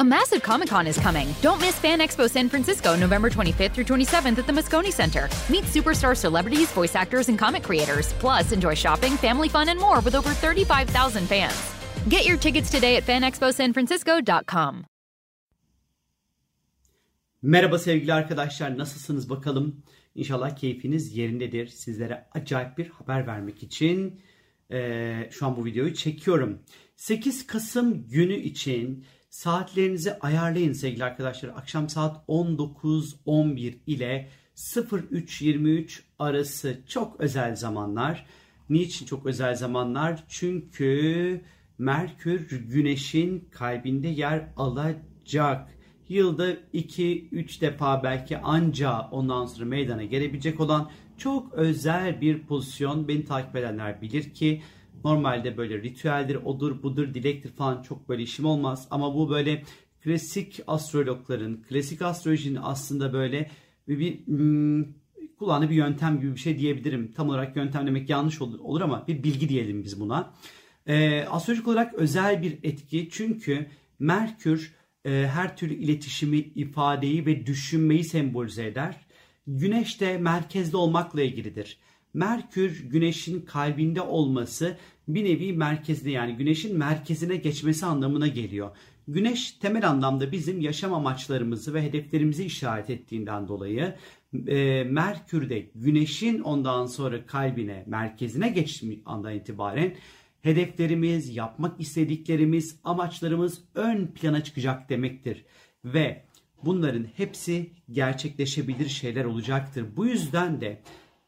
A massive Comic Con is coming. Don't miss Fan Expo San Francisco, November 25th through 27th at the Moscone Center. Meet superstar celebrities, voice actors, and comic creators. Plus, enjoy shopping, family fun, and more with over 35,000 fans. Get your tickets today at fanexposanfrancisco.com. Merhaba sevgili arkadaşlar nasılsınız bakalım. İnşallah keyfiniz yerindedir. Sizlere acayip bir haber vermek için e, şu an bu videoyu çekiyorum. 8 Kasım günü için saatlerinizi ayarlayın sevgili arkadaşlar. Akşam saat 19-11 ile 03-23 arası çok özel zamanlar. Niçin çok özel zamanlar? Çünkü Merkür Güneş'in kalbinde yer alacak. Yılda 2-3 defa belki anca ondan sonra meydana gelebilecek olan çok özel bir pozisyon. Beni takip edenler bilir ki normalde böyle ritüeldir, odur, budur, dilektir falan çok böyle işim olmaz. Ama bu böyle klasik astrologların, klasik astrolojinin aslında böyle bir hmm, kulağına bir yöntem gibi bir şey diyebilirim. Tam olarak yöntem demek yanlış olur, olur ama bir bilgi diyelim biz buna. Ee, astrolojik olarak özel bir etki çünkü Merkür e, her türlü iletişimi, ifadeyi ve düşünmeyi sembolize eder. Güneş de merkezde olmakla ilgilidir. Merkür güneşin kalbinde olması bir nevi merkezde yani güneşin merkezine geçmesi anlamına geliyor. Güneş temel anlamda bizim yaşam amaçlarımızı ve hedeflerimizi işaret ettiğinden dolayı e, Merkür de güneşin ondan sonra kalbine, merkezine geçtiği andan itibaren hedeflerimiz, yapmak istediklerimiz, amaçlarımız ön plana çıkacak demektir. Ve bunların hepsi gerçekleşebilir şeyler olacaktır. Bu yüzden de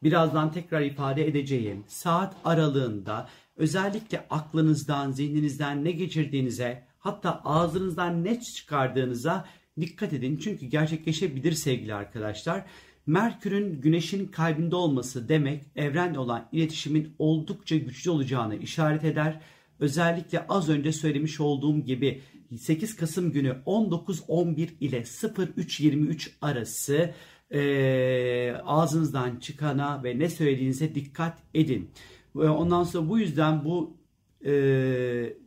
birazdan tekrar ifade edeceğim saat aralığında özellikle aklınızdan, zihninizden ne geçirdiğinize hatta ağzınızdan ne çıkardığınıza dikkat edin. Çünkü gerçekleşebilir sevgili arkadaşlar. Merkür'ün güneşin kalbinde olması demek evrenle olan iletişimin oldukça güçlü olacağını işaret eder. Özellikle az önce söylemiş olduğum gibi 8 Kasım günü 19.11 ile 03.23 arası e, ağzınızdan çıkana ve ne söylediğinize dikkat edin. Ondan sonra bu yüzden bu e,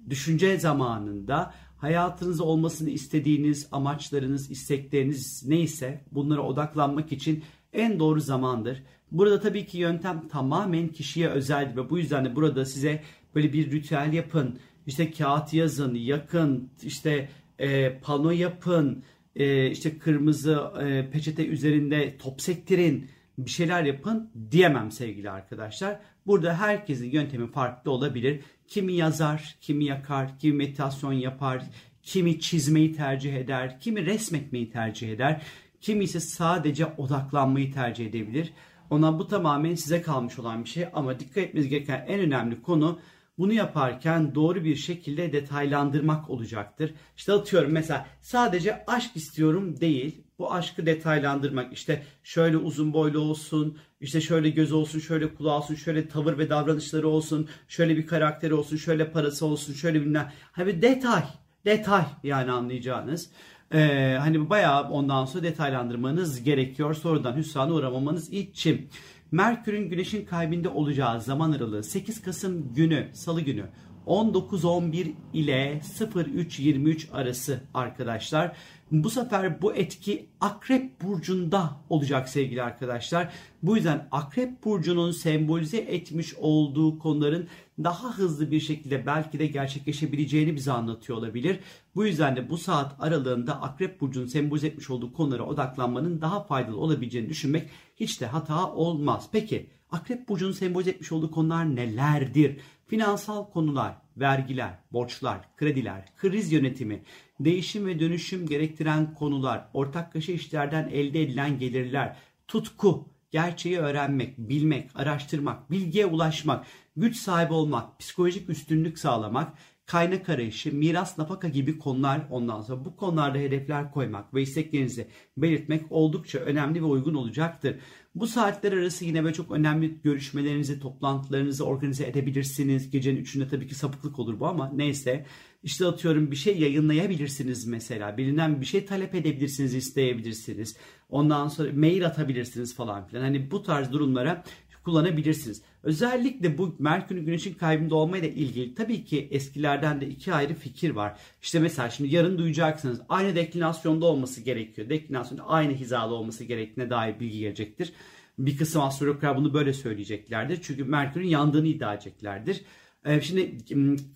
düşünce zamanında hayatınızda olmasını istediğiniz amaçlarınız, istekleriniz neyse bunlara odaklanmak için en doğru zamandır. Burada tabii ki yöntem tamamen kişiye özeldir ve bu yüzden de burada size böyle bir ritüel yapın, işte kağıt yazın, yakın, işte e, pano yapın, e, işte kırmızı e, peçete üzerinde top sektirin, bir şeyler yapın diyemem sevgili arkadaşlar. Burada herkesin yöntemi farklı olabilir. Kimi yazar, kimi yakar, kimi meditasyon yapar, kimi çizmeyi tercih eder, kimi resmetmeyi tercih eder, kimi ise sadece odaklanmayı tercih edebilir. Ona bu tamamen size kalmış olan bir şey ama dikkat etmeniz gereken en önemli konu bunu yaparken doğru bir şekilde detaylandırmak olacaktır. İşte atıyorum mesela sadece aşk istiyorum değil. Bu aşkı detaylandırmak işte şöyle uzun boylu olsun, işte şöyle göz olsun, şöyle kulağı olsun, şöyle tavır ve davranışları olsun, şöyle bir karakteri olsun, şöyle parası olsun, şöyle bilmem. Hani detay, detay yani anlayacağınız. Ee, hani bayağı ondan sonra detaylandırmanız gerekiyor. Sonradan hüsrana uğramamanız için. Merkür'ün Güneş'in kalbinde olacağı zaman aralığı 8 Kasım günü, Salı günü 19.11 ile 03.23 arası arkadaşlar. Bu sefer bu etki Akrep Burcu'nda olacak sevgili arkadaşlar. Bu yüzden Akrep Burcu'nun sembolize etmiş olduğu konuların daha hızlı bir şekilde belki de gerçekleşebileceğini bize anlatıyor olabilir. Bu yüzden de bu saat aralığında Akrep Burcu'nun sembolize etmiş olduğu konulara odaklanmanın daha faydalı olabileceğini düşünmek hiç de hata olmaz. Peki Akrep Burcu'nun sembolize etmiş olduğu konular nelerdir? Finansal konular, vergiler, borçlar, krediler, kriz yönetimi, değişim ve dönüşüm gerektiren konular, ortak kaşı işlerden elde edilen gelirler, tutku, gerçeği öğrenmek, bilmek, araştırmak, bilgiye ulaşmak, güç sahibi olmak, psikolojik üstünlük sağlamak, kaynak arayışı, miras, nafaka gibi konular ondan sonra bu konularda hedefler koymak ve isteklerinizi belirtmek oldukça önemli ve uygun olacaktır. Bu saatler arası yine böyle çok önemli görüşmelerinizi, toplantılarınızı organize edebilirsiniz. Gecenin üçünde tabii ki sapıklık olur bu ama neyse. İşte atıyorum bir şey yayınlayabilirsiniz mesela. Birinden bir şey talep edebilirsiniz, isteyebilirsiniz. Ondan sonra mail atabilirsiniz falan filan. Hani bu tarz durumlara kullanabilirsiniz. Özellikle bu Merkür'ün Güneş'in kaybında olmayla ilgili tabii ki eskilerden de iki ayrı fikir var. İşte mesela şimdi yarın duyacaksınız aynı deklinasyonda olması gerekiyor. Deklinasyonda aynı hizalı olması gerektiğine dair bilgi gelecektir. Bir kısım astrologlar bunu böyle söyleyeceklerdir. Çünkü Merkür'ün yandığını iddia edeceklerdir. Ee, şimdi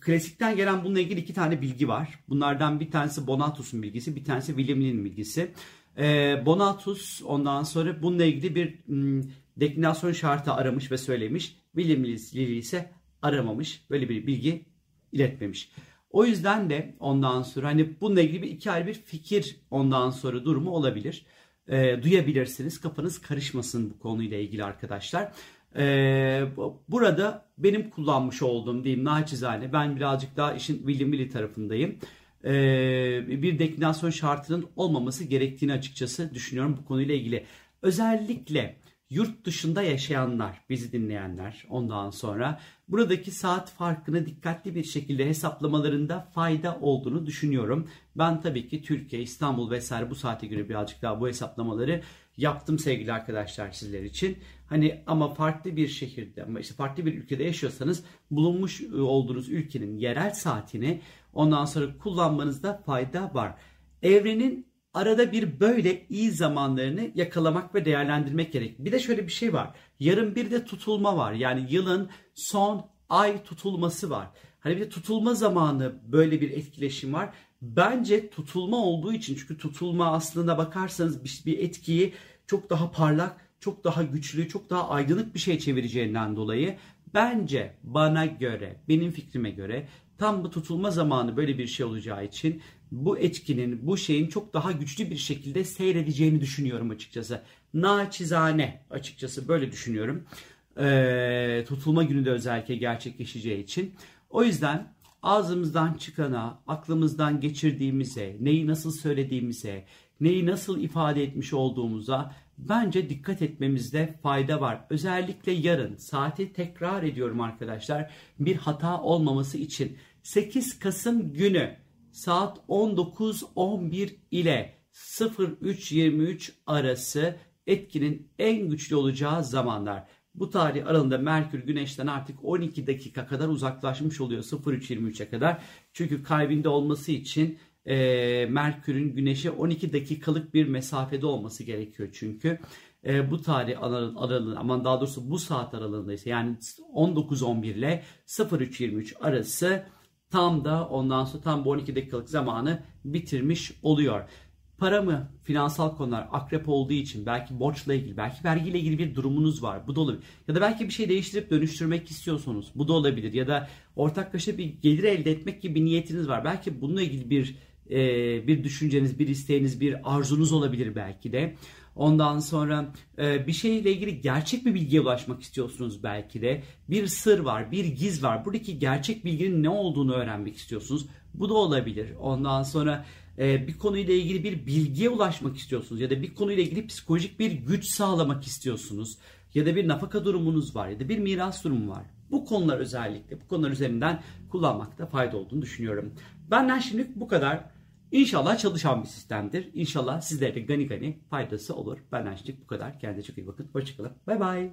klasikten gelen bununla ilgili iki tane bilgi var. Bunlardan bir tanesi Bonatus'un bilgisi, bir tanesi William Lee'nin bilgisi. Ee, Bonatus ondan sonra bununla ilgili bir deklinasyon şartı aramış ve söylemiş. William Lee ise aramamış. Böyle bir bilgi iletmemiş. O yüzden de ondan sonra hani bununla ilgili iki ayrı bir fikir ondan sonra durumu olabilir. E, duyabilirsiniz. Kafanız karışmasın bu konuyla ilgili arkadaşlar. E, burada benim kullanmış olduğum diyeyim naçizane ben birazcık daha işin William Lee tarafındayım. E, bir deklinasyon şartının olmaması gerektiğini açıkçası düşünüyorum bu konuyla ilgili. Özellikle yurt dışında yaşayanlar, bizi dinleyenler ondan sonra buradaki saat farkını dikkatli bir şekilde hesaplamalarında fayda olduğunu düşünüyorum. Ben tabii ki Türkiye, İstanbul vesaire bu saate göre birazcık daha bu hesaplamaları yaptım sevgili arkadaşlar sizler için. Hani ama farklı bir şehirde ama işte farklı bir ülkede yaşıyorsanız bulunmuş olduğunuz ülkenin yerel saatini ondan sonra kullanmanızda fayda var. Evrenin arada bir böyle iyi zamanlarını yakalamak ve değerlendirmek gerek. Bir de şöyle bir şey var. Yarın bir de tutulma var. Yani yılın son ay tutulması var. Hani bir de tutulma zamanı böyle bir etkileşim var. Bence tutulma olduğu için çünkü tutulma aslında bakarsanız bir, etkiyi çok daha parlak, çok daha güçlü, çok daha aydınlık bir şey çevireceğinden dolayı bence bana göre, benim fikrime göre tam bu tutulma zamanı böyle bir şey olacağı için bu etkinin, bu şeyin çok daha güçlü bir şekilde seyredeceğini düşünüyorum açıkçası. Naçizane açıkçası böyle düşünüyorum. Ee, tutulma günü de özellikle gerçekleşeceği için. O yüzden ağzımızdan çıkana, aklımızdan geçirdiğimize, neyi nasıl söylediğimize, neyi nasıl ifade etmiş olduğumuza bence dikkat etmemizde fayda var. Özellikle yarın saati tekrar ediyorum arkadaşlar bir hata olmaması için 8 Kasım günü saat 19.11 ile 03.23 arası etkinin en güçlü olacağı zamanlar. Bu tarih aralığında Merkür Güneş'ten artık 12 dakika kadar uzaklaşmış oluyor 03.23'e kadar. Çünkü kalbinde olması için e, Merkür'ün Güneş'e 12 dakikalık bir mesafede olması gerekiyor çünkü. E, bu tarih aralığında aman daha doğrusu bu saat aralığında ise yani 19.11 ile 03.23 arası tam da ondan sonra tam bu 12 dakikalık zamanı bitirmiş oluyor. Para mı, finansal konular akrep olduğu için belki borçla ilgili, belki vergiyle ilgili bir durumunuz var. Bu da olabilir. Ya da belki bir şey değiştirip dönüştürmek istiyorsunuz. Bu da olabilir. Ya da ortaklaşa bir gelir elde etmek gibi bir niyetiniz var. Belki bununla ilgili bir bir düşünceniz, bir isteğiniz, bir arzunuz olabilir belki de. Ondan sonra e, bir şeyle ilgili gerçek bir bilgiye ulaşmak istiyorsunuz belki de. Bir sır var, bir giz var. Buradaki gerçek bilginin ne olduğunu öğrenmek istiyorsunuz. Bu da olabilir. Ondan sonra e, bir konuyla ilgili bir bilgiye ulaşmak istiyorsunuz ya da bir konuyla ilgili psikolojik bir güç sağlamak istiyorsunuz ya da bir nafaka durumunuz var ya da bir miras durumu var. Bu konular özellikle bu konular üzerinden kullanmakta fayda olduğunu düşünüyorum. Benden şimdilik bu kadar. İnşallah çalışan bir sistemdir. İnşallah sizlere de gani gani faydası olur. Benden şimdilik bu kadar. Kendinize çok iyi bakın. Hoşçakalın. Bay bay.